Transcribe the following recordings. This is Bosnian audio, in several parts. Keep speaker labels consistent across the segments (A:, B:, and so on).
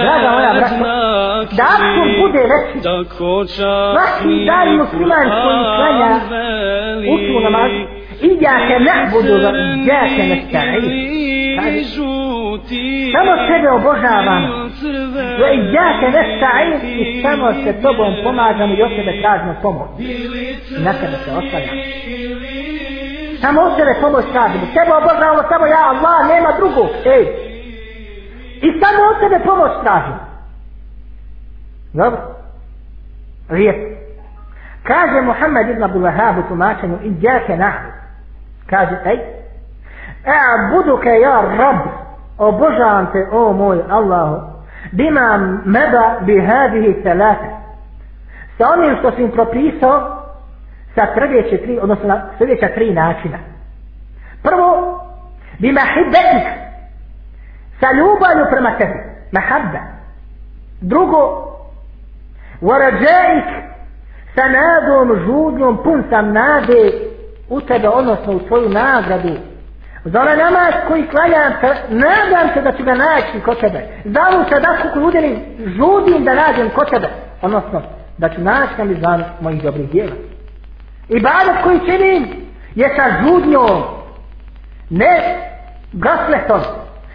A: Draga moja braćo, da Arthur bude veći, svaki dan musliman koji klanja, učimo namaz, idjake ne budu za idjake ne stari, kaži, samo sebe obožavam, za idjake ne stari i samo se tobom pomažam i od sebe tražimo pomoć, nakada se ostavljam. Samo od sebe pomoć tražimo, sebe obožavamo, samo ja, Allah, nema drugog, ej, I samo od tebe pomoć traži. Dobro. Lijep. Kaže Muhammed ibn Abu Lahab u tumačenju i djake nahu. Kaže, ej. E, budu ke ja rab, obožavam te, o moj Allahu, bima meba bi hadihi salata. Sa onim što sam propisao, sa sljedeće tri, odnosno na sljedeća tri načina. Prvo, bima hibetika, sa ljubavlju prema tebi mahabba drugo vorađajik sa nadom žudnom pun sam nade u tebe odnosno u svoju nagradu za onaj namaz koji klanjam se nadam se da ću ga naći kod tebe za ovu sadaku koju udjelim žudim da nađem kod tebe odnosno da ću naći na mizan mojih dobrih djela i badat koji činim je sa žudnjom ne gasletom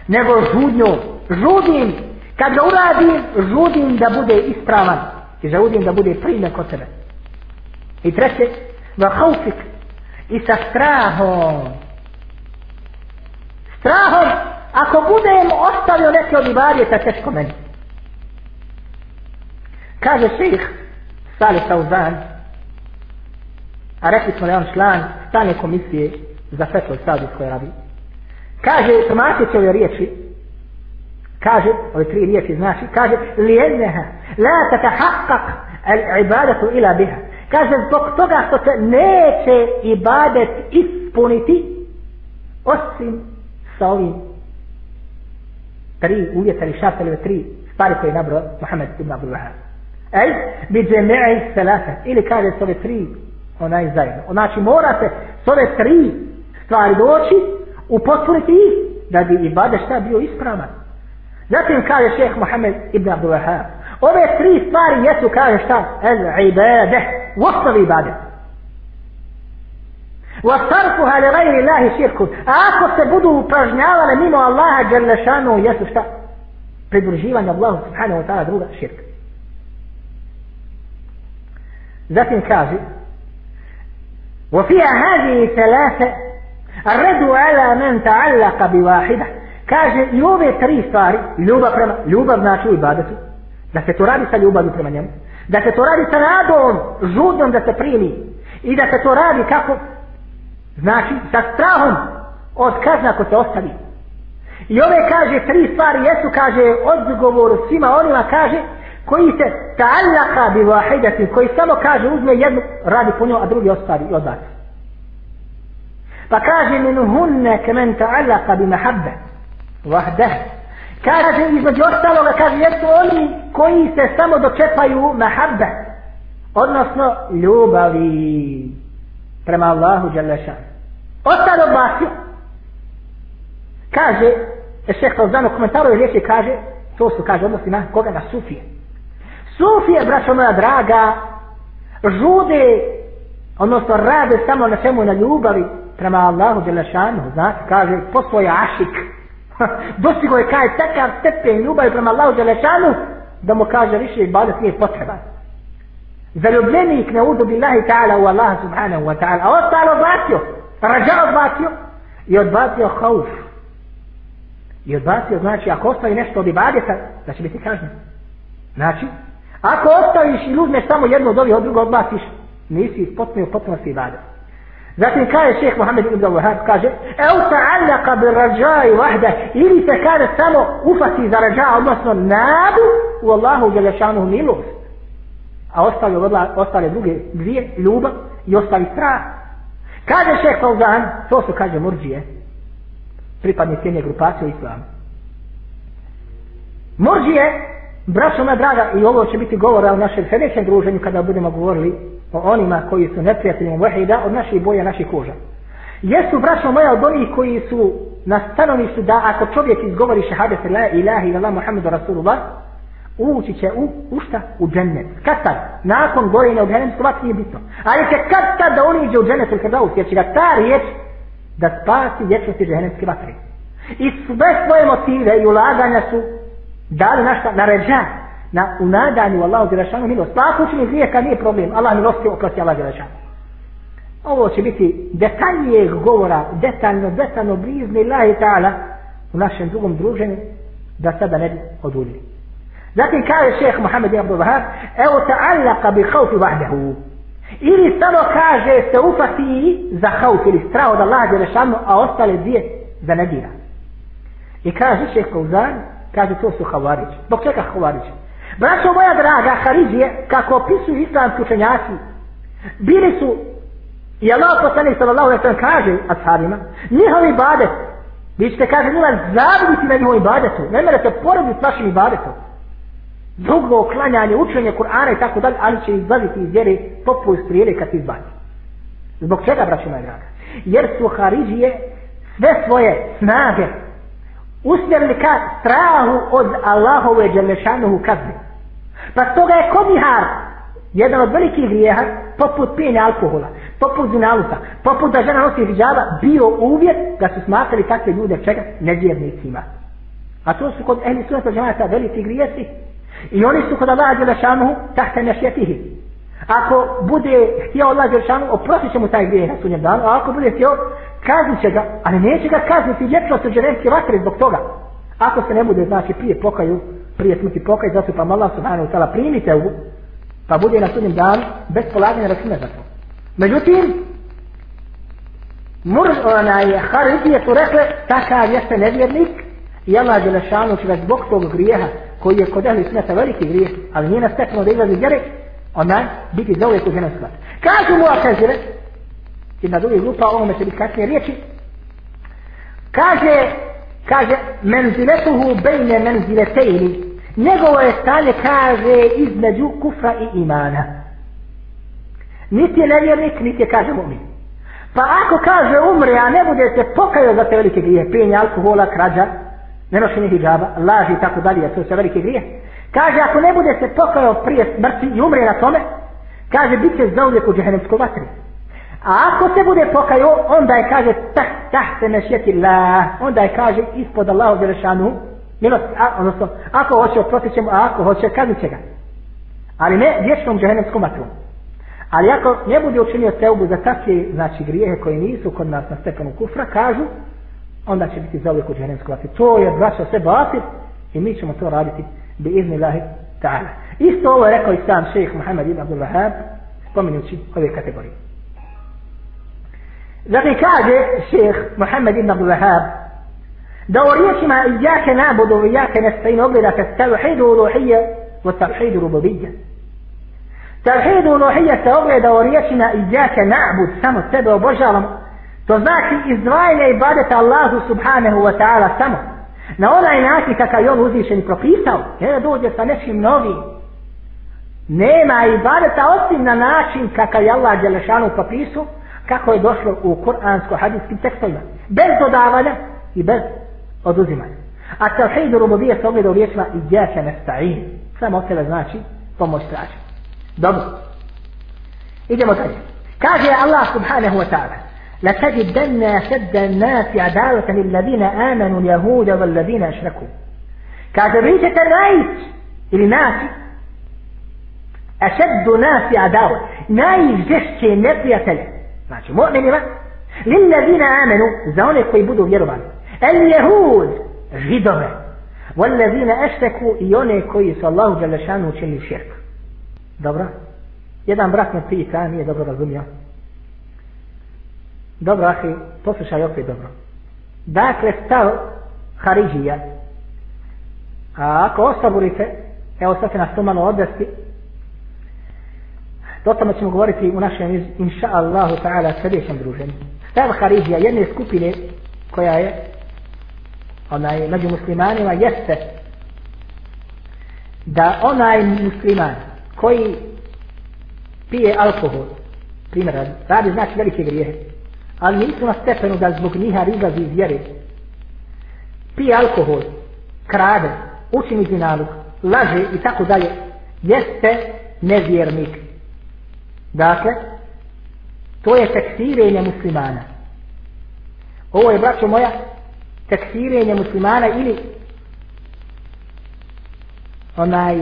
A: nego žudnjom. Žudim, kad ga uradim, žudim da bude ispravan. I žudim da bude primjer kod tebe. I treće, va haufik, i sa strahom. Strahom, ako budem ostavio neke od ibarije, sa teško meni. Kaže ših, stali sa uzan, a rekli smo da je on član stane komisije za fetvo sadu koje radi kaže tumačeći ove riječi kaže ove tri riječi znači kaže lijenneha la tatahakak al ibadatu ila biha kaže zbog toga što se neće ibadet ispuniti osim sa ovim tri uvjeta ili šarta ili tri stvari koje je nabro Muhammed ibn Abdul Wahab ej bi džemi'i salata ili kaže s ove tri onaj zajedno znači mora se s ove tri stvari doći upotvoriti ih da bi ibadet šta bio ispravan. Zatim kaže šeheh Mohamed ibn Abdul Wahab, ove tri stvari jesu kaže šta? El ibadet, u osnovi ibadet. Vastarku hale gajri lahi širku. A ako se budu upražnjavale mimo Allaha džalešanu, jesu šta? Pridruživanje Allahu subhanahu wa ta'ala druga širka. Zatim kaže, وفيها هذه ثلاثة Redu ala men ta'allaka bi wahida. Kaže i ove tri stvari, ljubav prema, ljubav znači ibadetu. Da se to radi sa ljubavom prema njemu. Da se to radi sa nadom, žudnjom da se primi. I da se to radi kako? Znači sa strahom od kazna ko se ostavi. I ove kaže tri stvari jesu, kaže odgovor svima onima, kaže koji se ta'allaka bi wahidati, koji samo kaže uzme jednu, radi po njoj, a drugi ostavi i odbaci. Pa kaže minuhunne kemen ta'allaka bi mahabbe. Vahdeh. Kaže između ostaloga, kaže jesu oni koji se samo dočepaju mahabbe. Odnosno ljubavi prema Allahu Đalešan. Ostalo basi. Kaže, e, šeh to znam u komentaru riječi, kaže, to su, kaže, odnosi na koga na Sufije. Sufije, braćo moja draga, žude, odnosno rade samo na čemu na ljubavi, prema Allahu Đelešanu, znači, kaže, posvoj ašik. Dostigo je kaj takav stepen ljubav prema Allahu Đelešanu, da mu kaže više ibadet nije potreban. Zaljubljenik ne udu billahi ta'ala u Allaha subhanahu wa ta'ala, a ostalo odbacio, rađa odbacio, i odbacio hauf. I odbacio, znači, ako ostavi nešto od ibadeta, da će biti kažnjen. Znači, ako ostaviš i ljudne samo jedno od ovih, od drugo odbaciš, nisi ispotnio potpuno se ibadeta. Zatim kaže šeheh Mohamed Ibn Al-Wahab, kaže Eu ta'allaka bi rađaju vahda ili se kaže samo ufati za rađa, odnosno nadu u Allahu Đelešanu milost. A ostali, odla, ostale druge dvije, ljubav i ostali strah. Kaže šeheh Fauzan, to su kaže murđije, pripadnici jedne grupacije u islamu. Murđije, braćo me draga, i ovo će biti govora u našem sljedećem druženju kada budemo govorili o onima koji su neprijatelji muvahida od naše boje naše kože. Jesu braćo moja od onih koji su na stanovištu da ako čovjek izgovori šehadete la ilaha ila la muhammedu rasulullah ući će u, u šta? U džennet. Kad tad? Nakon gorenja u džennet, to vas nije bitno. Ali će kad tad da on iđe u džennet ili kada će da ta riječ da spasi vječnosti džennetske vatre. I sve svoje motive i ulaganja su dali na šta? Na ređan na unadanju Allahu Đelešanu milost. Pa ako učini grijeha nije problem, Allah milosti oprosti Allah Đelešanu. Ovo će biti detaljnije govora, detaljno, detaljno, blizni, la i ta'ala, u našem drugom druženju, da sada ne bi odulili. Zatim kaže šeheh Muhammed ibn Abdul Vahab, evo ta'allaka bi khawfi vahdehu. Ili samo kaže se upati za khawf ili strah od Allah Đelešanu, a ostale dvije za nedira. I kaže šeheh Kauzan, kaže to su havariđe. Bok čeka havariđe. Braćo moja draga, Harizije, kako opisuju islamski učenjaci, bili su, i Allah poslani sallallahu alaihi sallam kaže ashabima, njihov ibadet, vi ćete kaže, nula zavljiti na njihov ibadetu, ne mene se porobiti s vašim ibadetom. Drugo oklanjanje, učenje Kur'ana i tako dalje, ali će izlaziti iz vjere popu i strijele kad se izbaci. Zbog čega, braćo moja draga? Jer su Harizije sve svoje snage usmjerili ka strahu od Allahove dželešanuhu kazne. Pa stoga je kodihar jedan od velikih grijeha, poput pijenja alkohola, poput zinaluka, poput da žena nosi hijjaba, bio uvjet da su smatrali takve ljude čega? Nedjevnicima. A to su kod ehli sunata džemata veliki grijesi. I oni su kod Allaha Đelešanuhu tahta nešjetihi. Ako bude htio Allaha Đelešanuhu, oprosit će mu taj grijeh na sunjem danu, a ako bude htio, kaznit će ga, ali neće ga kazniti, jer će se džerenski vatre zbog toga. Ako se ne bude, znači, prije pokaju, prije smrti pokaj zato pa Allah subhanahu wa ta'ala primi te pa bude na sudnjem danu bez polaganja računa za to međutim mur ona je haridije su rekle takav jeste nevjernik i Allah je lešanu će zbog tog grijeha koji je kod ehli smeta veliki grijeh ali nije nas tekno da izlazi vjeri ona biti za uvijek u jedan stvar kažu mu akazire jedna druga grupa o ovome će biti kasnije riječi kaže kaže menzile tuhu bejne menzile tejni njegovo je stanje kaže između kufra i imana niti je nevjernik niti je kaže mu'min pa ako kaže umre a ne bude se pokajao za te velike grije pijenje alkohola, krađa nenošenje hijaba, laži i tako dalje to su velike grije kaže ako ne bude se pokajao prije smrti i umre na tome kaže bit će zauvijek u džehremsku vatri A ako se bude pokajao, onda je kaže tah, tah se nešjeti la, onda je kaže ispod Allahu Đelešanu milosti, a, odnosno, ako hoće oprostit ćemo, a ako hoće kaznit će ga. Ali ne vječnom džahenevskom vatrom. Ali ako ne bude učinio teubu za takve znači, grijehe koji nisu kod nas na stepenu kufra, kažu, onda će biti za uvijek u džahenevskom vatru. To je braća sve batir i mi ćemo to raditi bi izni lahi ta'ala. Isto ovo je rekao i sam šejih Muhammed ibn Abdul Wahab, spominjući ove kategorije. Zatim kaže šejih Muhammed ibn Abdul Wahab, da u riječima iđake nabudu, iđake nestajin ogledate stavhidu uluhije u stavhidu rububije. Stavhidu uluhije se ogleda u riječima iđake nabud, samo sebe obožavam. To znači izdvajanje ibadeta Allahu subhanahu wa ta'ala samo. Na onaj način kakav je on uzvišen propisao, je da dođe sa nešim novim. Nema ibadeta osim na način kakav je Allah Đelešanu propisao, kako je došlo u kuransko-hadijskim tekstovima. Bez dodavanja i bez oduzimanje. A tevhid u rububije se ogleda u riječima i gdje se ne stajim. Samo od sebe znači pomoć tražim. Dobro. Idemo dalje. Kaže Allah subhanahu wa ta'ala لتجدن أشد الناس عداوة للذين آمنوا اليهود والذين أشركوا كاتب ريشة الرئيس الناس أشد ناس عداوة najžešće neprijatelje, znači mu'minima, lillazina amenu, za one koji budu vjerovani Al-Jehud, židove. Wallazina ašteku i one koji su Allahu Đelešanu učinili širk. Dobro? Jedan brat me pita, nije dobro razumio. Dobro, ahi, poslušaj opet dobro. Dakle, stav Haridžija. A ako osaburite, evo sad se nas to malo odvesti, to tome ćemo govoriti u našem, inša Allahu ta'ala, sljedećem druženju. Stav Haridžija, jedne skupine koja je onaj među muslimanima jeste da onaj musliman koji pije alkohol primjer radi znači velike grijehe ali nisu na stepenu da zbog njiha riba bi vjeri pije alkohol krade, učini zinaluk laže i tako dalje jeste nevjernik dakle to je tekstirenje muslimana ovo je braćo moja tekfirenje muslimana ili onaj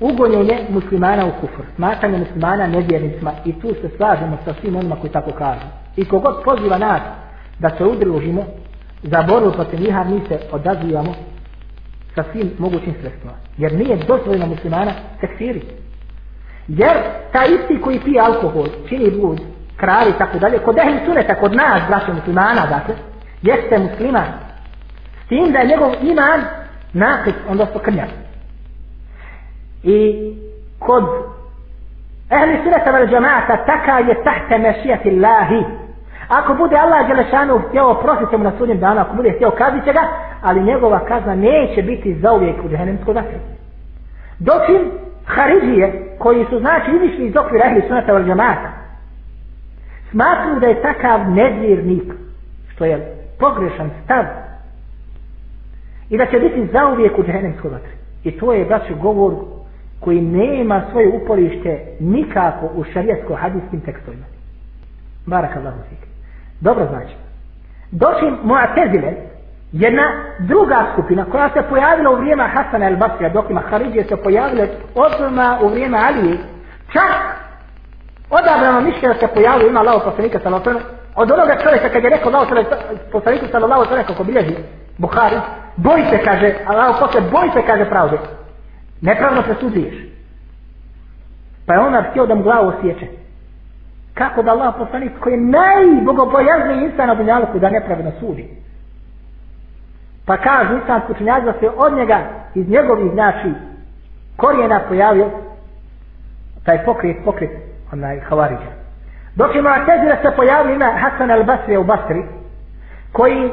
A: ugonjenje muslimana u kufr, smatanje muslimana nevjernicima i tu se slažemo sa svim onima koji tako kažu. I kogod poziva nas da se udružimo za borbu protiv njiha, mi se odazivamo sa svim mogućim sredstvima. Jer nije dozvoljeno muslimana tekfiri. Jer ta isti koji pije alkohol, čini bud, kravi i tako dalje, kod ehli suneta, kod nas, braće muslimana, dakle, jeste musliman s tim da je njegov iman nakid, onda su krljan i kod ehli sunata vel džamaata taka je tahta mešijat Allahi ako bude Allah Đelešanu htio prosit na sudnjem danu ako bude htio kazit će ga ali njegova kazna neće biti zauvijek u džahenemsku zakri dočin haridije koji su znači izišli iz okvira ehli sunata vel džamaata smatruju da je takav nedvirnik što je pogrešan stav i da će biti zauvijek u džehennemskoj vatri. I to je, braću, govor koji nema svoje uporište nikako u šarijesko-hadijskim tekstovima. Baraka Allahu fik. Dobro znači. Došli moja tezile, jedna druga skupina koja se pojavila u vrijeme Hasana el Basrija, dok ima Haridije se pojavile odmah u vrijeme Alije, čak odabrano mišljeno se pojavilo ima Allahu poslanika sa Lotrana, od onoga čovjeka kad je rekao Allah sve poslaniku sallallahu alejhi ve sellem kako bilježi Buhari bojite kaže Allahu poslanik bojite kaže pravde nepravno presuđuješ pa je on htio da mu glavu osjeće kako da Allah poslanik koji je najbogobojazniji insan na dunjalu da nepravno sudi pa kaže insan skučenjak da se od njega iz njegovih znači korijena pojavio taj pokret pokret onaj havariđa Dok je Mu'tezila se pojavio ima Hasan al-Basri u Basri, koji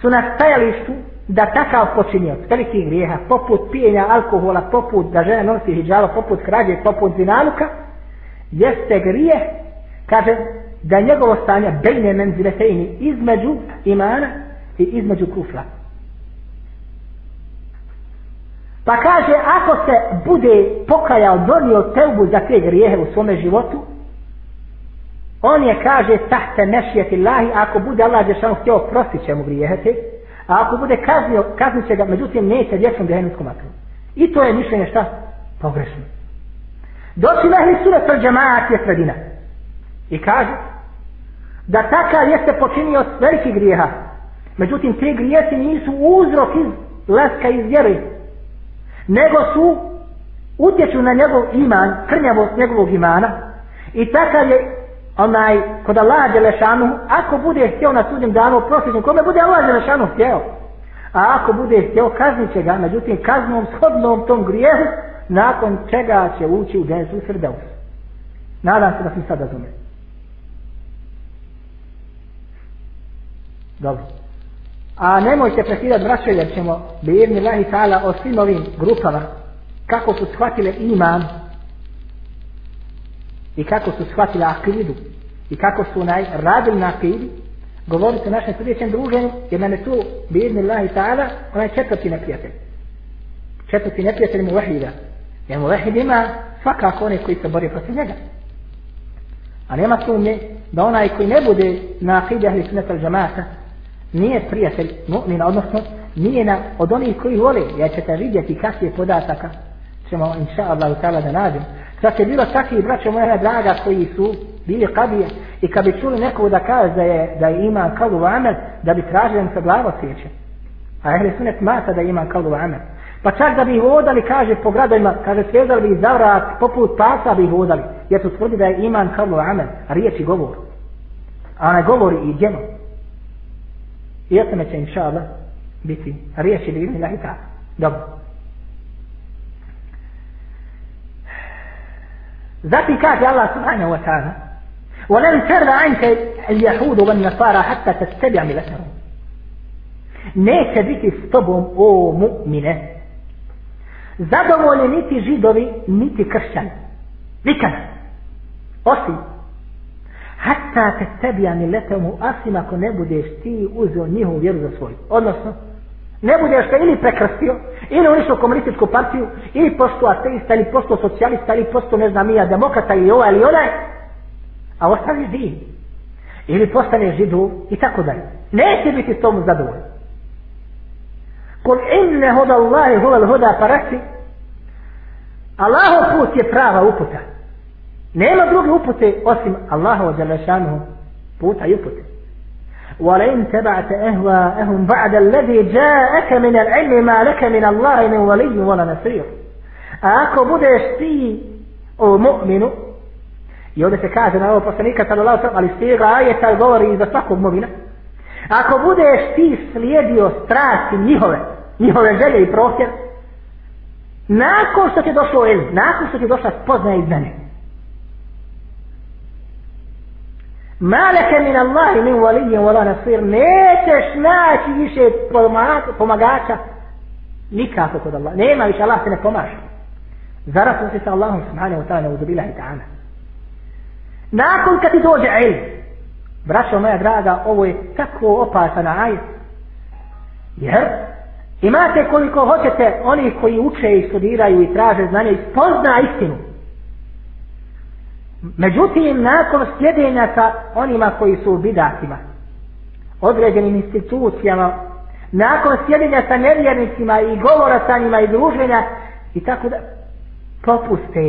A: su na stajalištu da takav počinio od velikih grijeha, poput pijenja alkohola, poput da žena nosi hijjalo, poput krađe, poput zinaluka, jeste grije, kaže, da je njegovo stanje bejne menzileteini između imana i između kufla. Pa kaže, ako se bude pokajao, donio tevbu za te grijehe u svome životu, On je kaže tahta nešijet Allahi, ako bude Allah Đešanu htio, prostit će mu grijehete, a ako bude kaznio, kaznit će ga, međutim neće djecom djehenutskom atru. I to je mišljenje šta? Pogrešno. Doći lehli sura to džemaat je sredina. I kaže da takav jeste počinio veliki grijeha. Međutim, te grijeci nisu uzrok iz leska iz vjeri, nego su utječu na njegov iman, krnjavost njegovog imana, I takav je onaj kod Allaha Đelešanu ako bude htio na sudnjem danu prosjećnom kome bude Allaha Đelešanu htio a ako bude htio kaznit će ga međutim kaznom shodnom tom grijehu nakon čega će ući u desu srdeu nadam se da si sad razumijem dobro a nemojte prekidati braće jer ćemo bi jedni lahi sala o svim ovim grupama kako su shvatile iman i kako su shvatili akidu i kako su naj radili na akidu govorit o našem sljedećem druženju jer nam je tu bi idni Allah i ta'ala onaj četvrti neprijatelj četvrti neprijatelj mu vahida jer mu vahid ima svakako onih koji se bori protiv njega a nema sumnje da onaj koji ne bude na akidu ahli sunnata džamata nije prijatelj mu'mina odnosno nije na od onih koji vole ja ćete vidjeti kakve podataka ćemo inša Allah da nađemo da se bilo takvi braćo moja draga koji su bili kabije i kad bi čuli neko da kaže da je, da je ima kalu amel da bi tražili sa glavo sjeće a ehli sunet mata da ima kalu amel pa čak da bi ih vodali kaže po gradovima kaže svezali bi za vrat poput pasa bi ih vodali jer su tvrdi da je iman kalu amel a riječ i govor a ne govori i djemo i jesme će inša Allah biti riječi bi ih nahi Dobro. Zati kaže Allah subhanahu wa ta'ala وَلَنْ تَرْضَ عَنْكَ الْيَهُودُ وَالنَّصَارَ حَتَّى تَتَّبِعَ مِلَتَهُمْ Neće biti s tobom, o mu'mine Zadovoljni niti židovi, niti kršćani Nikada Osim Hatta te tebi ani letemu Asim ako ne budeš ti uzio njihovu vjeru za svoju Odnosno Ne budeš te ili prekrstio Ili oni su komunističku partiju, ili postu ateista, ili postu socijalista, ili postu ne znam ja, demokrata, ili ova, ili onaj. A ostali din. Ili postane židu, i tako dalje. Neće biti s tomu zadovoljni. Kol inne hoda Allahi huvel hoda parasi, Allahov put je prava uputa. Nema druge upute osim Allahov djelašanu puta i upute. ولئن تبعت أهواءهم بعد الذي جاءك من العلم ما لك من الله من ولي ولا نصير أكو بودش تي أو مؤمن يود سكاز أنا أبو سنيك صلى الله عليه وسلم الاستيغ آية الغور إذا صحوا مؤمنا أكو بودش تي سليديو ستراسي نيهوة نيهوة جلية بروفيا ناكو ستي دوشو علم ناكو ستي دوشو سبوزنا إذنه Malaka min Allah min waliyya wala nasir nećeš naći više pomagača nikako kod Allah nema više Allah se ne pomaže zara su se sa Allahom subhanahu wa ta'ala ne uzubila i ta'ana nakon kad ti dođe ilm braćo moja draga ovo je tako opasan ajet jer imate koliko hoćete oni koji uče i studiraju i traže znanje i spozna istinu Međutim, nakon sljedenja sa onima koji su u bidatima, određenim institucijama, nakon sjedinja sa nevjernicima i govora sa njima i druženja i tako da popuste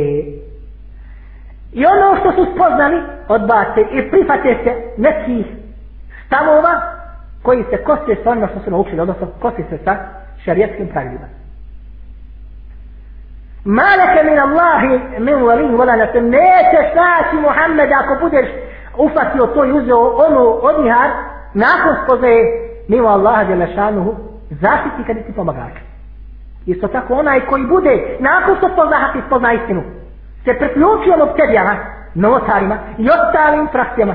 A: i ono što su spoznali odbace i prifate se nekih stavova koji se kosti sa onima što su naučili odnosno kosti se sa šarijetskim pravilima Maleke min Allahi min vali vola na se neće staći Muhammed ako budeš ufatio to i uzeo ono odnihar nakon spoznaje mimo Allaha djela šanuhu zaštiti kada ti pomagač. Isto tako onaj koji bude nakon što spozna hati spozna istinu se priključio ono tebijama, novotarima i ostalim frakcijama.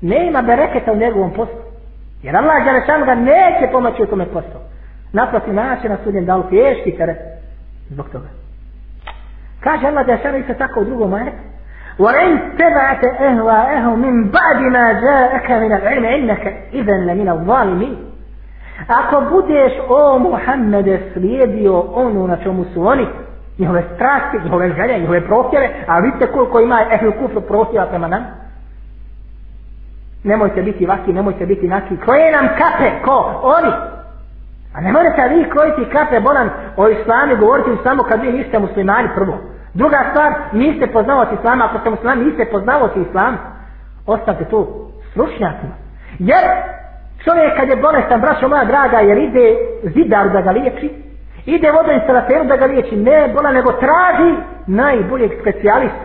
A: Ne ima bereketa u njegovom poslu. Jer Allah djela šanuhu ga neće pomaći u tome poslu. Naprosti naće na sudnjem dalu teški teret zbog toga. Kaže Allah da šara isto tako u drugom ajetu. وَإِنْ تَبَعْتَ أَهْوَاءَهُ مِنْ بَعْدِ مَا جَاءَكَ مِنَ الْعِلْمِ إِنَّكَ إِذًا لَمِنَ الظَّالِمِينَ Ako budeš o Muhammede slijedio ono na čemu su oni, njihove strasti, njihove želje, njihove prohjeve, a vidite koliko ima ehl kufru prohjeva prema nam, nemojte biti vaki, nemojte biti naki, kroje nam kape, ko? Oni! A ne morate vi kojiti kape bolan o islami govoriti samo kad vi niste muslimani prvo. Druga stvar, niste poznavati islama, ako ste muslimani niste poznavati islam, ostavite tu slušnjacima. Jer čovjek kad je bolestan, braćo moja draga, jer ide zidaru da ga liječi, ide vodo instalateru da ga liječi, ne bola, nego traži najboljeg specijalista.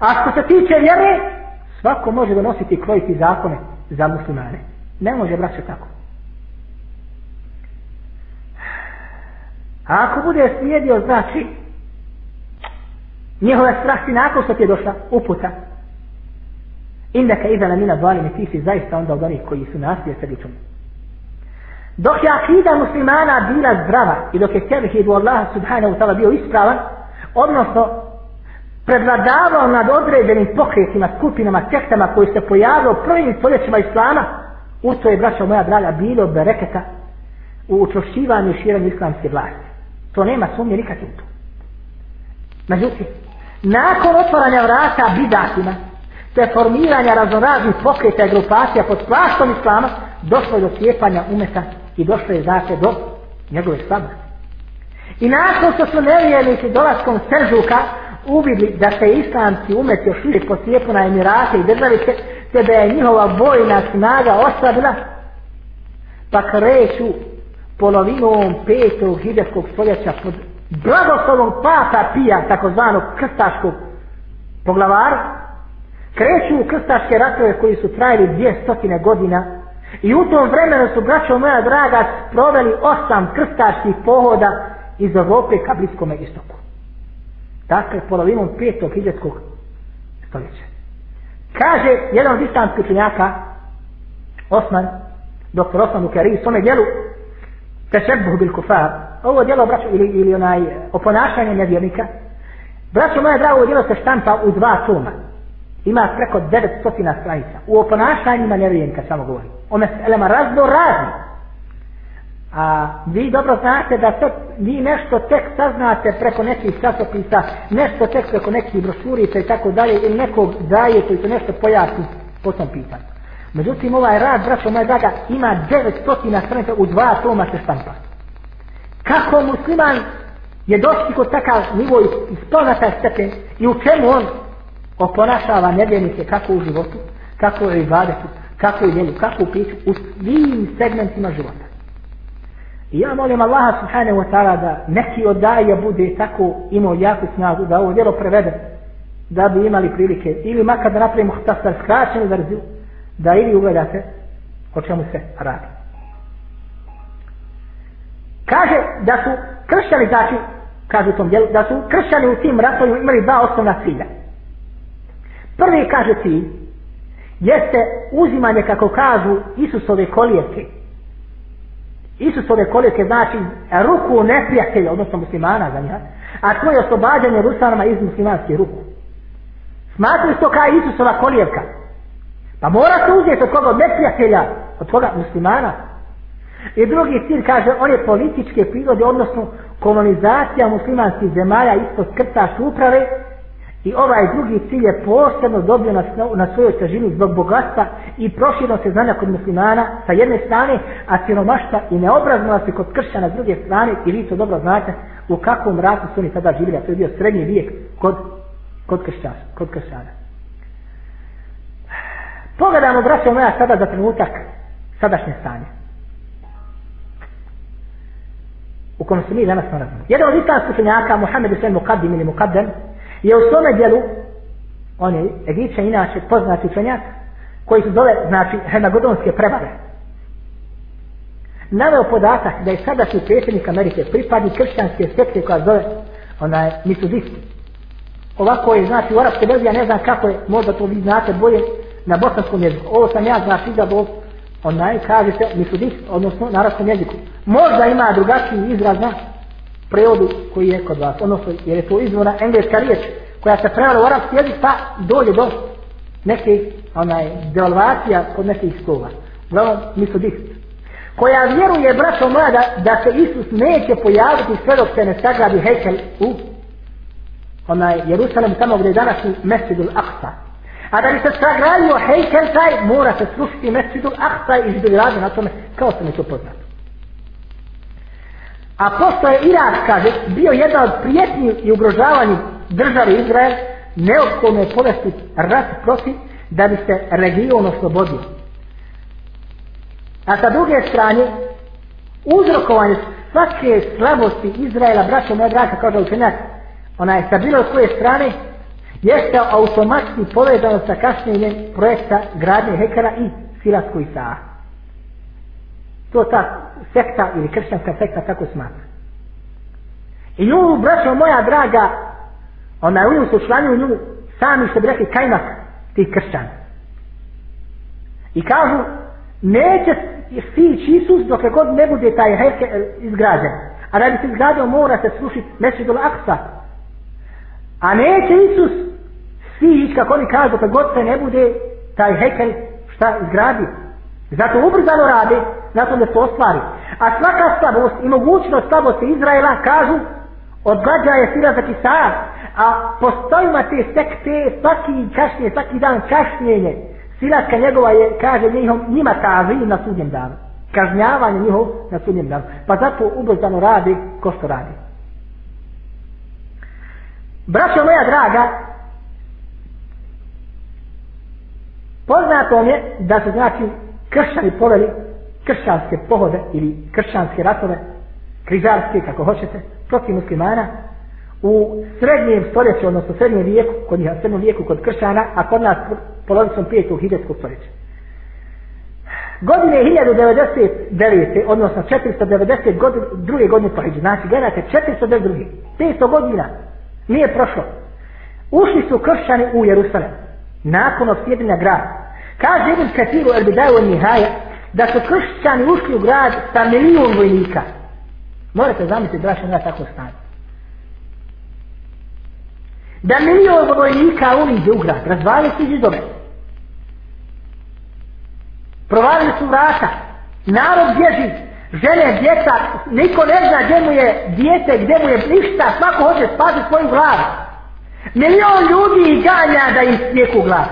A: A što se tiče vjere, svako može donositi kvojiti zakone za muslimane. Ne može, braćo, tako. A ako bude slijedio, znači njihove strasti nakon što ti je došla uputa. Inda ka iza namina zvalini, ti si zaista onda od onih koji su nasilje sebi čuma. Dok je akida muslimana bila zdrava i dok je tebi hidu Allah subhanahu ta'ala bio ispravan, odnosno predvladavao nad određenim pokretima, skupinama, tektama koji se pojavio u prvim stoljećima islama, u to je, braćo moja draga, bilo bereketa u učošćivanju širanju islamske vlasti. To nema sumnje nikad u to. Međutim, nakon otvaranja vrata bidatima, te formiranja raznoraznih pokreta i grupacija pod plaštom islama, došlo je do cijepanja umeta i došlo je zate do njegove slabe. I nakon što su nevjernici dolaskom Seržuka uvidli da se islamski umet još uvijek pocijepu na Emirate i državice, te da je njihova vojna snaga oslabila, pa kreću polovinom petog hiljarskog stoljeća pod blagoslovom papa pija takozvanog krstaškog poglavara kreću u krstaške ratove koji su trajili dvije stotine godina i u tom vremenu su braćo moja draga proveli osam krstaških pohoda iz Evrope ka bliskom istoku dakle polovinom petog hiljarskog stoljeća kaže jedan od istanskih činjaka Osman doktor Osman Lukeri u svome djelu tešebuh bil kufar, ovo djelo, braćo, ili, ili onaj, e, oponašanje nevjernika, braćo moje drago, ovo djelo se štampa u dva toma. Ima preko 900 stranica. U oponašanjima nevjernika samo govori. O meselema razno razno. A vi dobro znate da to, vi nešto tek saznate preko nekih časopisa, nešto tek preko nekih brošurica i tako dalje, ili nekog daje koji to nešto pojasni po tom pitanju. Međutim, ovaj rad, braćo moja draga, ima 900 stranica u dva toma se stampa. Kako musliman je dostiko takav nivo i spoznata stepen i u čemu on oponašava nevjernike kako u životu, kako u ibadetu, kako u djelu, kako u piću, u svim segmentima života. I ja molim Allaha subhanahu wa ta'ala da neki od daje bude tako imao jaku snagu da ovo djelo prevede da bi imali prilike ili makar da napravimo htasar skraćenu verziju da da ili ugledate o čemu se radi. Kaže da su kršćani, znači, kaže u tom dijelu, da su kršćani u tim ratovima imali dva osnovna cilja. Prvi kaže cilj jeste uzimanje, kako kažu, Isusove kolijevke. Isusove kolijevke znači ruku neprijatelja, odnosno muslimana za njega, a to je oslobađanje rusanama iz muslimanske ruku. Smatruju to kao Isusova kolijevka, Pa mora se uzeti od koga? Neprijatelja. Od koga? Muslimana. I drugi cilj kaže, on je političke prirode, odnosno kolonizacija muslimanskih zemalja ispod krta uprave i ovaj drugi cilj je posebno dobio na, na svoju sažinu zbog bogatstva i proširno se znanja kod muslimana sa jedne strane, a siromašta i neobraznila se kod kršćana s druge strane i vi to dobro znate u kakvom ratu su oni sada živili, a to je bio srednji vijek kod, kod kršćana. Kod kršćana. Pogledajmo, braćo moja, sada za trenutak sadašnje stanje. U kom se mi danas nalazimo. Jedan od islamsku činjaka, Mohamed Hussein Muqaddim ili Muqaddim, je u svome dijelu, on je egipćan inače poznat učenjak, koji se zove, znači, hemagodonske prevare. Naveo podatak da je sadašnji predsjednik Amerike pripadnik kršćanske sekte koja zove, ona je, nisu Ovako je, znači, u arapske verzije, ne znam kako je, možda to vi znate bolje, na bosanskom jeziku. Ovo sam ja znači da bo onaj kaže se misudih, odnosno na arabskom jeziku. Možda ima drugačiji izraz na prevodu koji je kod vas, odnosno jer je to izvora engleska riječ koja se prevala u arabski jezik pa dolje do neke onaj, devalvacija kod nekih slova. Uglavnom misudih. Koja vjeruje braćo mlada da se Isus neće pojaviti sve dok se ne sagradi hekel u onaj Jerusalem tamo gdje je današnji Mesidul Aksa. A da bi se sagradio hejkel taj, mora se srušiti mesidu aksa iz Bilirada na tome, kao se mi to poznato. A posto je Irak, kaže, bio jedan od prijetnji i ugrožavanji državi Izrael, neophodno je povesti rat proti da bi se region oslobodio. A sa druge strane, uzrokovanje svake slabosti Izraela, braćo moja draga, kao da učenjak, ona je stabilna od svoje strane, jeste automatski povezano sa kasnijem projekta gradnje hekera i Silatku i Saha. To ta sekta ili kršćanska sekta tako smatra. I nju, braćo moja draga, ona u nju se članju nju, sami što bi rekli kajmak tih kršćan. I kažu, neće stići Isus dok je god ne bude taj heke eh, izgrađen. A da bi se izgradio mora se slušiti Mesidol Aksa. A neće Isus Stižić, kako oni kažu, kad god se ne bude taj hekel šta izgradi. Zato ubrzano rade na tom da se ostvari. A svaka slabost i mogućnost slabosti Izraela, kažu, odgađa je sila za kisar. A postojima te sekte, svaki kašnje, svaki dan kašnjenje, silaska njegova je, kaže njihom, njima kaže na sudnjem danu. Kažnjavanje njihov na sudnjem danu. Pa zato ubrzano rade, ko što rade. Braćo moja draga, Poznato je da su znači kršćani poveli kršćanske pohode ili kršćanske ratove, križarske kako hoćete, protiv muslimana, u srednjem stoljeću, odnosno srednjem vijeku, kod njih, srednjem vijeku kod kršćana, a kod nas polovicom pijetu hiljetskog stoljeća. Godine 1999. odnosno 490. Godine, druge godine po Hidžu, znači gledajte 492. 500 godina nije prošlo. Ušli su kršćani u Jerusalem nakon osjedinja grada. Kaže Ibn Katiru Erbidaju Nihaja da su kršćani ušli u grad sa milijun vojnika. Morate zamisliti da vaša tako stane. Da milijun vojnika uviđe u grad, razvali si židove. Provalili su vrata, narod bježi, žene, djeca, niko ne zna gdje mu je djete, gdje mu je ništa, svako hoće spati svoju vladu. Milion ljudi ih ganja da im stijeku glas.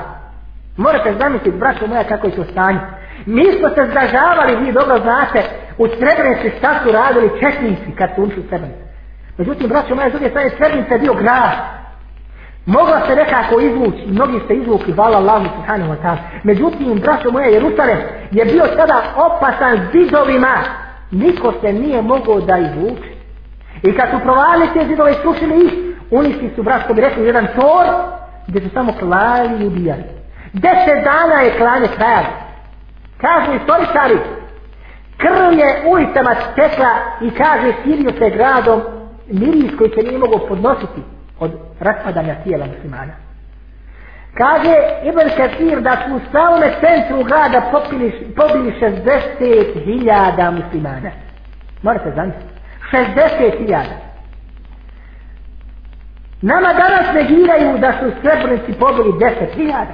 A: Morate zamisliti, braćo moja, kako je to stanje. Mi smo se zdražavali, vi dobro znate, u Srebrenici šta su radili Češnici kad su ušli Srebrenici. Međutim, braćo moja, zove stanje Srebrenica je bio grad. Mogla se nekako izvući, mnogi ste izvukli, vala Allahu Subhanahu wa ta'ala. Međutim, braćo moja, Jerusalem je bio sada opasan zidovima. Niko se nije mogao da izvuče. I kad su provali te zidove, slušili ih, Uništi su brat, ko bi rekli, jedan tor, gdje su samo klali i ubijali. Deset dana je klanje krajali. Kažu istoričari, krv je ulicama stekla i kaže Sirio se gradom miris koji se nije mogu podnositi od raspadanja tijela muslimana. Kaže Ibn Kathir da su u samome centru grada popili, pobili 60.000 muslimana. Morate zamisliti. 60.000. Nama danas negiraju da su srebrnici pobili 10.000.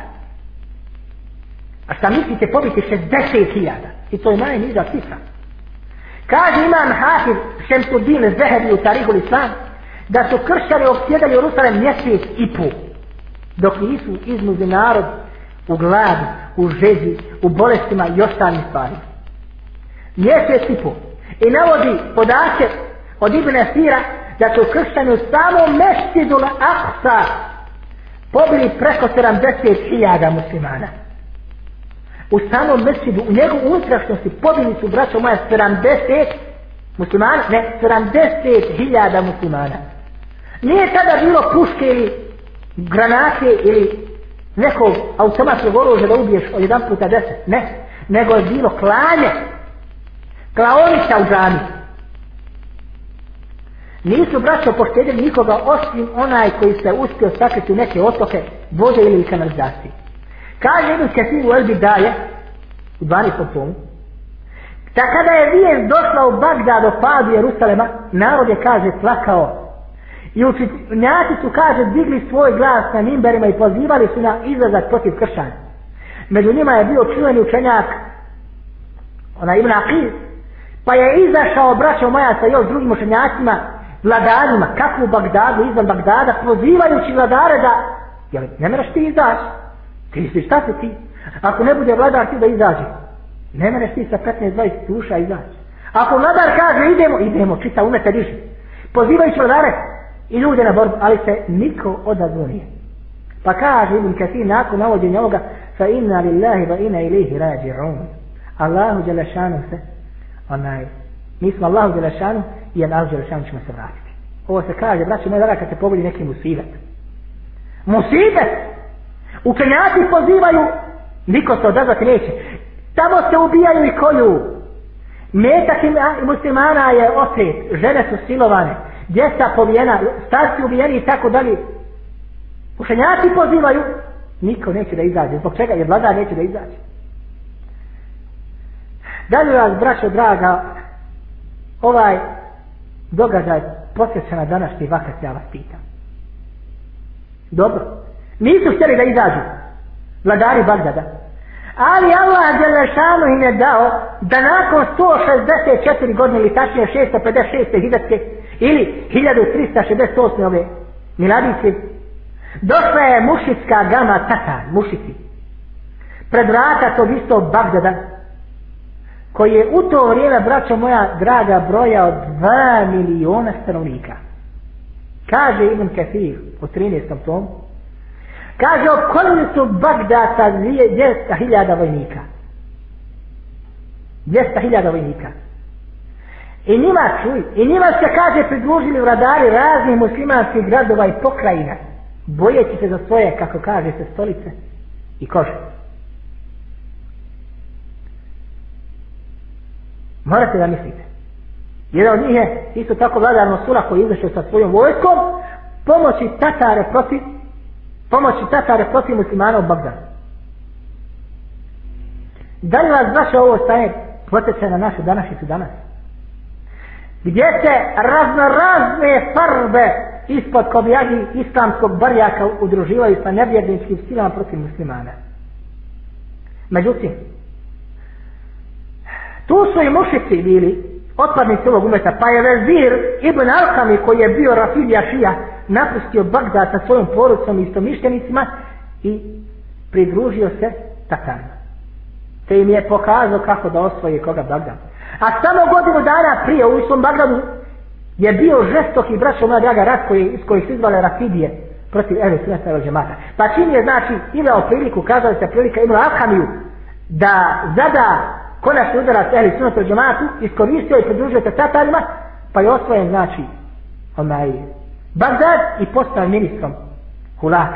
A: A šta mislite, pobiti 60.000. I to je najniža cifra. Kaže imam Hafiz Šemtudin Zeherni u Tarihu Lisan, da su kršćani obsjedali Jerusalem mjesec i pol, dok nisu iznuzi narod u gladi, u žezi, u bolestima i ostalim stvarima. Mjesec i pol. I navodi podatke od Ibn Asira, da su kršćani u samom mešćidu na Aksa pobili preko 70.000 muslimana. U samom mešćidu, u njegovu unutrašnosti pobili su braćo moja 70 muslimana, ne, 70.000 muslimana. Nije tada bilo puške ili granate ili nekog automatskog oružja da ubiješ od jedan puta deset, ne, nego je bilo klanje, klaonica u džamiju Nisu braća poštedili nikoga osim onaj koji se uspio sakriti u neke otoke, vode ili kanalizacije. Kaže Ibn Kasim u Elbi Daje, u 12. tomu, da kada je vijest došla u Bagdad do padu Jerusalema, narod je, kaže, plakao. I učinjaci su, kaže, digli svoj glas na nimberima i pozivali su na izlazak protiv kršanja. Među njima je bio čuveni učenjak, ona Ibn Aqid, pa je izašao, braćo moja, sa još drugim učenjacima, vladarima, kako u Bagdadu, izvan Bagdada, prozivajući vladare da, jel, ne mreš ti izaći, ti si šta si ti, ako ne bude vladar ti da izađe, ne mreš ti sa 15-20 duša izaći. Ako vladar kaže idemo, idemo, čita umete više, pozivajući vladare i ljude na borbu, ali se niko odazvo nije. Pa kaže Ibn Kathir nakon navodjenja ovoga, fa inna lillahi va inna ilihi rađi'un. Allahu Đelešanu se, onaj, mi smo Allahu Đelešanu, i Allah Đelešanu ćemo se vratiti. Ovo se kaže, braću, moj kad se pogodi neki musibet. Musibet! Učenjaci pozivaju, niko se odazvati neće. Tamo se ubijaju i koju. Metak im, muslimana je otet, žene su silovane, djeca povijena, starci ubijeni i tako dalje. Učenjaci pozivaju, niko neće da izađe. Zbog čega? Jer vlada neće da izađe. Dalje vas, braćo draga, ovaj događaj posjeća na današnji vakat, ja vas pitam. Dobro. Nisu htjeli da izađu vladari Bagdada. Ali Allah Đelešanu im je dao da nakon 164 godine ili tačnije 656. hidatke ili 1368. ove miladice došla je mušicka gama Tatar, mušici. Pred vrata tog isto Bagdada koji je u to vrijeme, braćo moja draga, broja od 2 miliona stanovnika. Kaže Ibn Kathir u 13. tom, kaže okolili su Bagdata 200.000 vojnika. 200.000 vojnika. I njima, čuj, i njima se kaže pridružili vladari raznih muslimanskih gradova i pokrajina, bojeći se za svoje, kako kaže se, stolice i kožice. Morate da mislite. Jedan od njih je isto tako vladar Nosula koji izašao sa svojom vojskom pomoći Tatare protiv pomoći Tatare protiv muslimana u Bagdanu. Da li vas vaše ovo stanje proteče na našu današnjicu danas? Gdje se razno razne farbe ispod kobijadi islamskog barjaka udruživaju sa nevjerničkim silama protiv muslimana? Međutim, Tu su i mušici bili, otpadnici ovog umeta, pa je vezir Ibn Alkami koji je bio Rafidija Šija, napustio Bagdad sa svojom porucom i istomišljenicima i pridružio se Tatar. Te im je pokazao kako da osvoji koga Bagdad. A samo godinu dana prije u svom Bagdadu je bio žestoh i braćo moja draga rat koji, iz kojih su izvale Rafidije protiv Ehli Sunnata i Džemata. Pa čim je znači imao priliku, kazali se prilika imao Alkamiju da zada konačni udarac ehli sunat u džematu iskoristio i pridružio se tatarima pa je osvojen znači onaj Bagdad i postao ministrom Hulak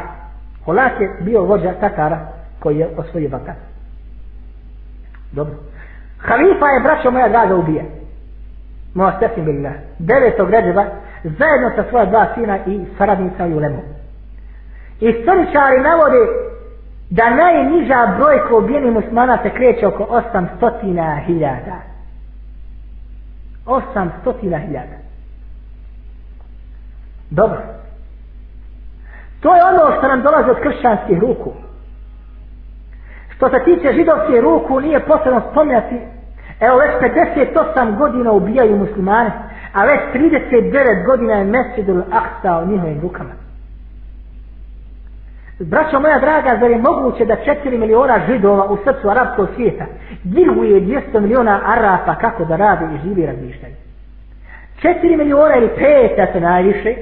A: Hulak je bio vođa tatara koji je osvojio Bagdad dobro Halifa je braćo moja draga ubije moja stefim bilina devetog ređeba zajedno sa svoja dva sina i saradnica i ulemu istoričari navode da najniža brojka ubijenih muslimana se kreće oko 800.000. 800.000. Dobro. To je ono što nam dolazi od kršćanskih ruku. Što se tiče židovskih ruku, nije posebno spomljati. Evo, već 58 godina ubijaju muslimane, a već 39 godina je Mesidul Aksa u njihovim rukama. Braćo moja draga, zar je moguće da 4 miliona židova u srcu arapskog svijeta diruje 200 miliona arapa kako da radi i živi razmišljaju? 4 miliona ili 5 da se najviše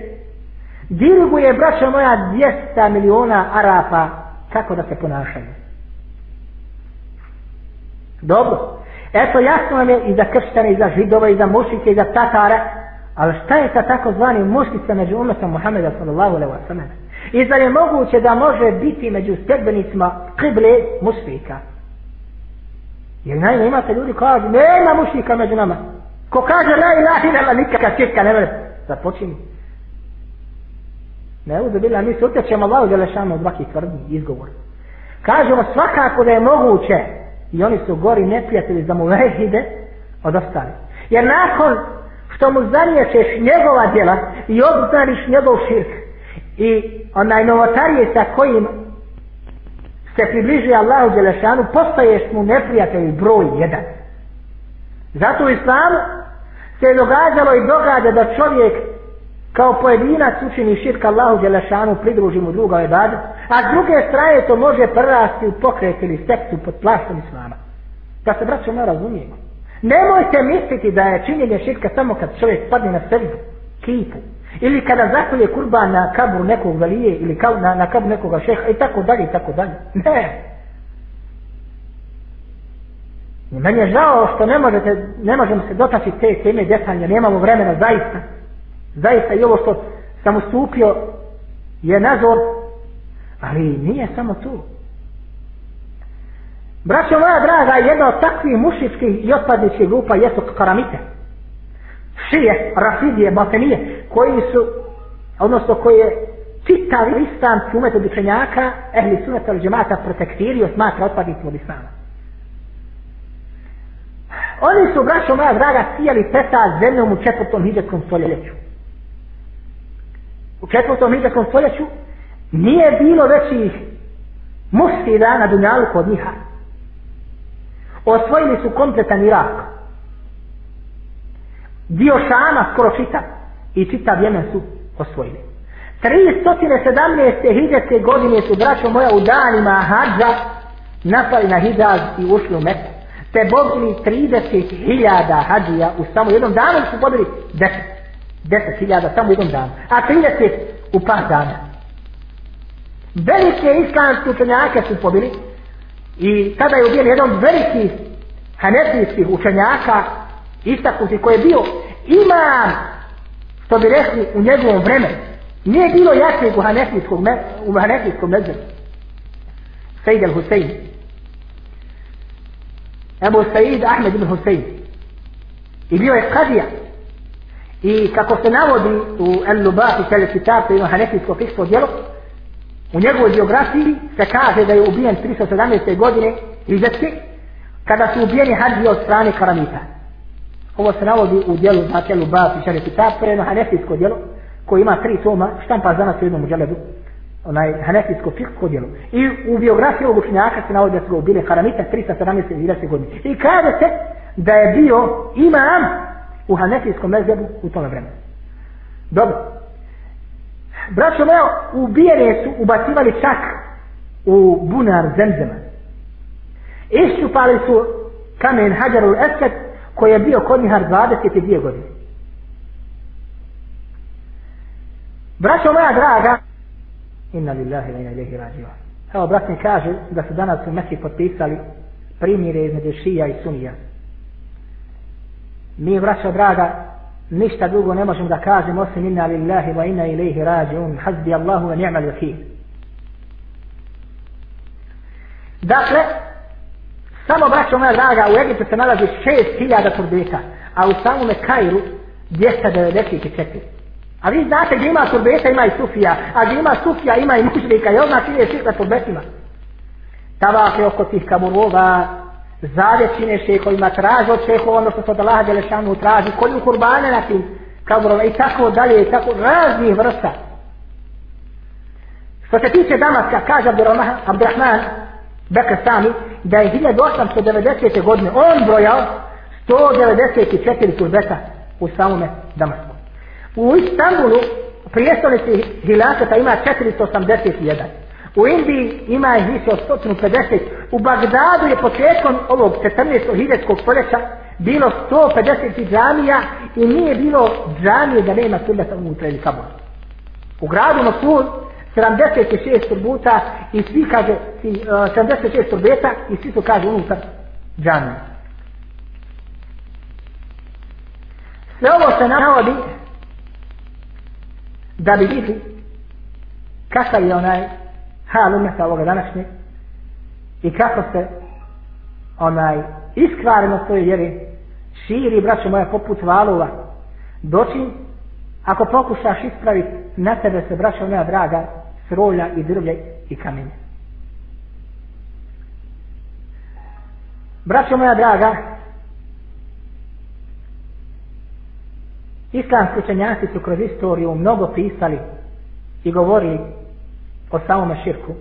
A: diruje braćo moja 200 miliona arapa kako da se ponašaju? Dobro. Eto jasno nam je i za krštane, i za židova, i za mušike, i za tatara. Ali šta je sa ta takozvanim mušicama među umetom Muhammeda sallallahu alaihi wa sallam? I zna je moguće da može biti među stegbenicima kible mušlika. Jer najme imate ljudi koja kaže, nema mušlika među nama. Ko kaže, la ilah ilala, nikaka širka ne vrst. Započini. Ne uzabila, mi se utječemo Allah u Đelešanu od vaki tvrdni izgovor. Kažemo svakako da je moguće i oni su gori neprijatelji za mu vehide od ostali. Jer nakon što mu zaniječeš njegova djela i obzariš njegov širk, i onaj novotarije sa kojim se približuje Allahu Đelešanu postaješ mu neprijatelj broj jedan zato u islamu se je događalo i događa da čovjek kao pojedinac učini širka Allahu Đelešanu pridruži mu druga ibad a s druge strane to može prerasti u pokret ili sektu pod plaštom islama da se braćo ne razumijemo nemojte misliti da je činjenje širka samo kad čovjek padne na sebi kipu Ili kada zakolje kurban na kabur nekog velije ili kao na, na kabur nekoga šeha i tako dalje i tako dalje. Ne! I meni je žao što ne, možete, ne možemo se dotaći te teme detaljne, nemamo vremena zaista. Zaista i ovo što sam ustupio je nazor, ali nije samo tu. Braćo moja draga, jedna od takvih mušičkih i otpadničkih grupa jesu karamite. Šije, rafidije, batenije, koji su, odnosno koji je čitav listan sumet od učenjaka, ehli sumet od džemata protektirio, smatra otpadnicim od islama. Oni su, braćo moja draga, sijali peta zemljom u četvrtom hidekom stoljeću. U četvrtom hidekom stoljeću nije bilo većih muštida na dunjalu kod njiha. Osvojili su kompletan Irak. Dio Šama skoro čitav i čita vjena su osvojili. 317. hidrske godine su braćo moja u danima hađa napali na hidaz i ušli u metu. Te bogli 30.000 hađija u samo jednom danu su podeli 10. 10.000 samo u jednom danu. A 30 u par dana. Velike islamske učenjake su pobili i tada je ubijen jedan veliki hanefijskih učenjaka istakuti koji je bio imam što bi rekli u njegovom vremenu. Nije bilo jače u hanefijskom u hanefijskom mezhebu. Sejid al-Husayn. Ebu Sejid Ahmed ibn Husayn. I bio je kadija. I kako se navodi u El-Lubah i Tele Kitab, to je hanefijsko fiksko djelo, u njegovoj biografiji se kaže da je ubijen 317. godine i kada su ubijeni hađi od strane Karamita. Ovo se navodi u dijelu Zakelu Bafi Šarif i Tav, to je jedno hanefijsko dijelo koje ima tri toma, štampa za nas u jednom uđelebu, onaj hanefijsko fikko dijelo. I u biografiji ovog učinjaka se navodi da su ga ubili Haramita 317. godine. I kaže se da je bio imam u hanefijskom mezebu u tome vremenu. Dobro. Braćo moja, ubijene su ubacivali čak u bunar zemzema. Iščupali su kamen Hadjarul Esket koji je bio konjihar 22 godine. Braćo moja draga, inna lillahi vajna ilihi rađiva. Evo, brat mi kaže da su danas u Mekiji potpisali primire između šija i sunija. Mi, braćo draga, ništa drugo ne možemo da kažemo osim inna lillahi wa inna ilihi rađiun. Hazbi Allahu wa ni'mal vakih. Dakle, Samo braćo moja draga, u Egiptu se nalazi 6000 turbeta, a u samome Kairu 294. A vi znate gdje ima turbeta ima i sufija, a gdje ima sufija ima i mušnika i ona čine šikla po betima. Tavak je oko tih kaburova, zade čine šehovima, traži od šehova ono što se od Allaha Đelešanu traži, koju kurbane na tim kaburova i tako dalje, i tako raznih vrsta. Što se tiče Damaska, kaže Abdurrahman, Abdurrahman, Bekr Sami, da je 1890. godine on brojao 194 turbeta u samome Damasku. U Istanbulu prijestolici Hilaseta ima 481. U Indiji ima ih više od 150. U Bagdadu je početkom ovog 14. hiljetskog poreća bilo 150 džamija i nije bilo džamije da nema turbeta unutra ili kabor. U gradu Mosul 76 turbuta i svi kaže i, uh, 76 turbeta i svi su kaže unutar džanu. Sve ovo se navodi da bi vidi kakav je onaj hal umjeta ovoga današnje i kako se onaj iskvareno svoje vjeri širi braće moja poput valova doći ako pokušaš ispraviti na tebe se braće moja draga srolja i drvlje i kamenje. Braćo moja draga, islamski učenjaci su kroz istoriju mnogo pisali i govorili o samome širku,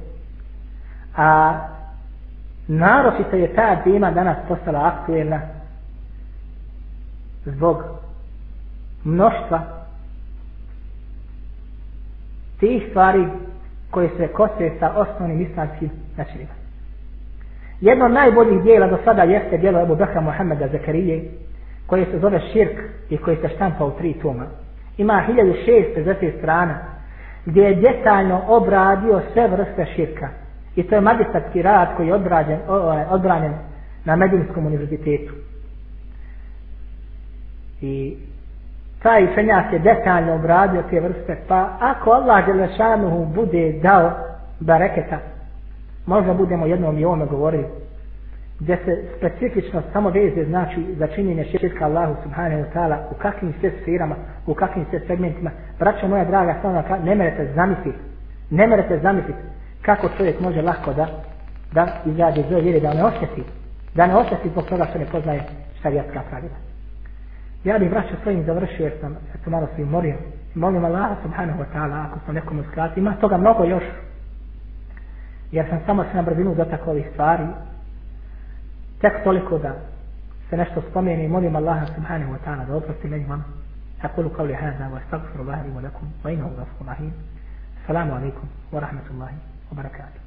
A: a narošica je ta dima danas postala aktuelna zbog mnoštva tih stvari koje se kose sa osnovnim islamskim načinima. Jedno od najboljih dijela do sada jeste dijelo Ebu Bekra Mohameda Zakarije, koje se zove Širk i koje se štampa u tri toma. Ima 1650 strana gdje je detaljno obradio sve vrste Širka. I to je magistarski rad koji je odbranjen, ovaj, odbranjen na Medinskom univerzitetu. I taj učenjak je detaljno obradio te vrste, pa ako Allah Đelešanuhu bude dao bareketa, možda budemo jednom i ovome govorili, gdje se specifično samo veze znači za činjenje širka Allahu subhanahu wa ta'ala u kakvim sve sferama, u kakvim sve segmentima. Braćo moja draga, samo ne merete zamisliti, ne merete zamisliti kako čovjek može lahko da, da izrađe zove vjeri, da ne osjeti, da ne osjeti zbog toga što ne poznaje šarijatska pravila. Ja bih vraća svojim završio jer sam, jer sam malo svi morio. Molim Allah subhanahu wa ta'ala ako sam nekom uskrati. Ima toga mnogo još. Jer sam samo se na brzinu dotak ovih stvari. Tek toliko da se nešto spomeni. Molim Allah subhanahu wa ta'ala da oprosti meni vam. أقول قولي هذا وأستغفر الله لي ولكم وإنه غفور رحيم السلام عليكم ورحمة الله وبركاته